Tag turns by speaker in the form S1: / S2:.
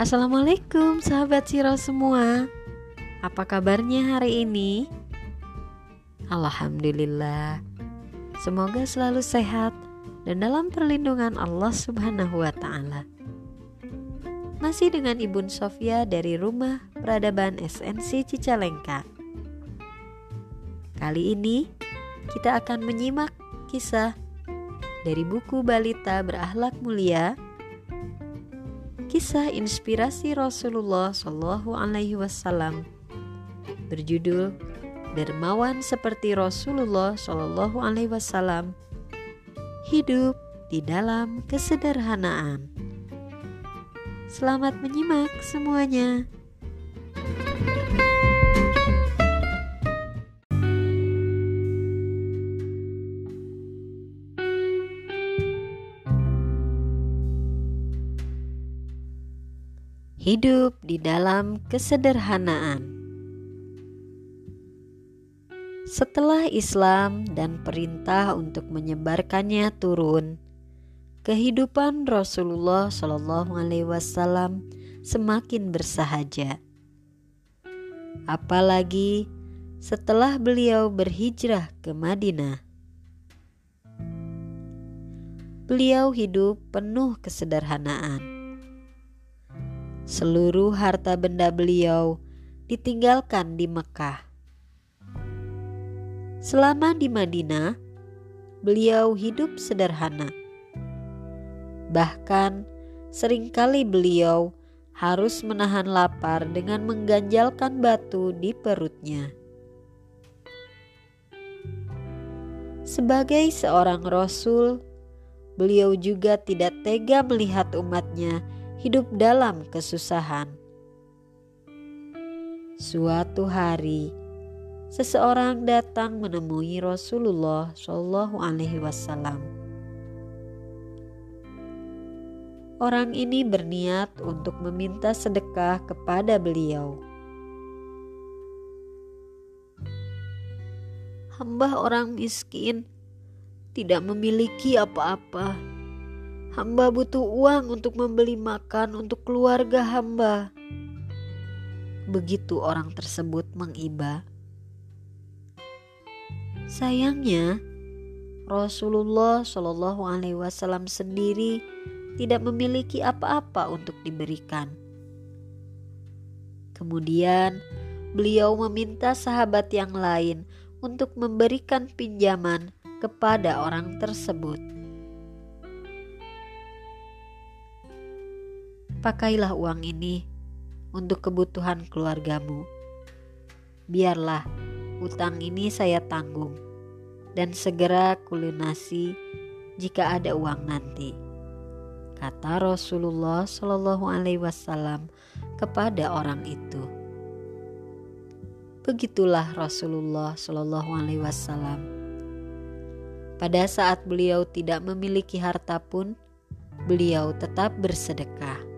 S1: Assalamualaikum sahabat Siro semua. Apa kabarnya hari ini? Alhamdulillah. Semoga selalu sehat dan dalam perlindungan Allah subhanahu wa ta'ala. Masih dengan Ibun Sofia dari Rumah Peradaban SNC Cicalengka. Kali ini kita akan menyimak kisah dari buku Balita Berakhlak Mulia kisah inspirasi Rasulullah Shallallahu Alaihi Wasallam berjudul Dermawan seperti Rasulullah Shallallahu Alaihi Wasallam hidup di dalam kesederhanaan. Selamat menyimak semuanya. Hidup di dalam kesederhanaan. Setelah Islam dan perintah untuk menyebarkannya turun, kehidupan Rasulullah Shallallahu Alaihi Wasallam semakin bersahaja. Apalagi setelah beliau berhijrah ke Madinah. Beliau hidup penuh kesederhanaan Seluruh harta benda beliau ditinggalkan di Mekah. Selama di Madinah, beliau hidup sederhana. Bahkan sering kali beliau harus menahan lapar dengan mengganjalkan batu di perutnya. Sebagai seorang rasul, beliau juga tidak tega melihat umatnya hidup dalam kesusahan. Suatu hari, seseorang datang menemui Rasulullah Shallallahu Alaihi Wasallam. Orang ini berniat untuk meminta sedekah kepada beliau. Hamba orang miskin tidak memiliki apa-apa Hamba butuh uang untuk membeli makan untuk keluarga hamba. Begitu orang tersebut mengiba. Sayangnya, Rasulullah Shallallahu Alaihi Wasallam sendiri tidak memiliki apa-apa untuk diberikan. Kemudian, beliau meminta sahabat yang lain untuk memberikan pinjaman kepada orang tersebut. Pakailah uang ini untuk kebutuhan keluargamu. Biarlah utang ini saya tanggung dan segera kulunasi jika ada uang nanti. Kata Rasulullah Shallallahu Alaihi Wasallam kepada orang itu. Begitulah Rasulullah Shallallahu Alaihi Wasallam. Pada saat beliau tidak memiliki harta pun, beliau tetap bersedekah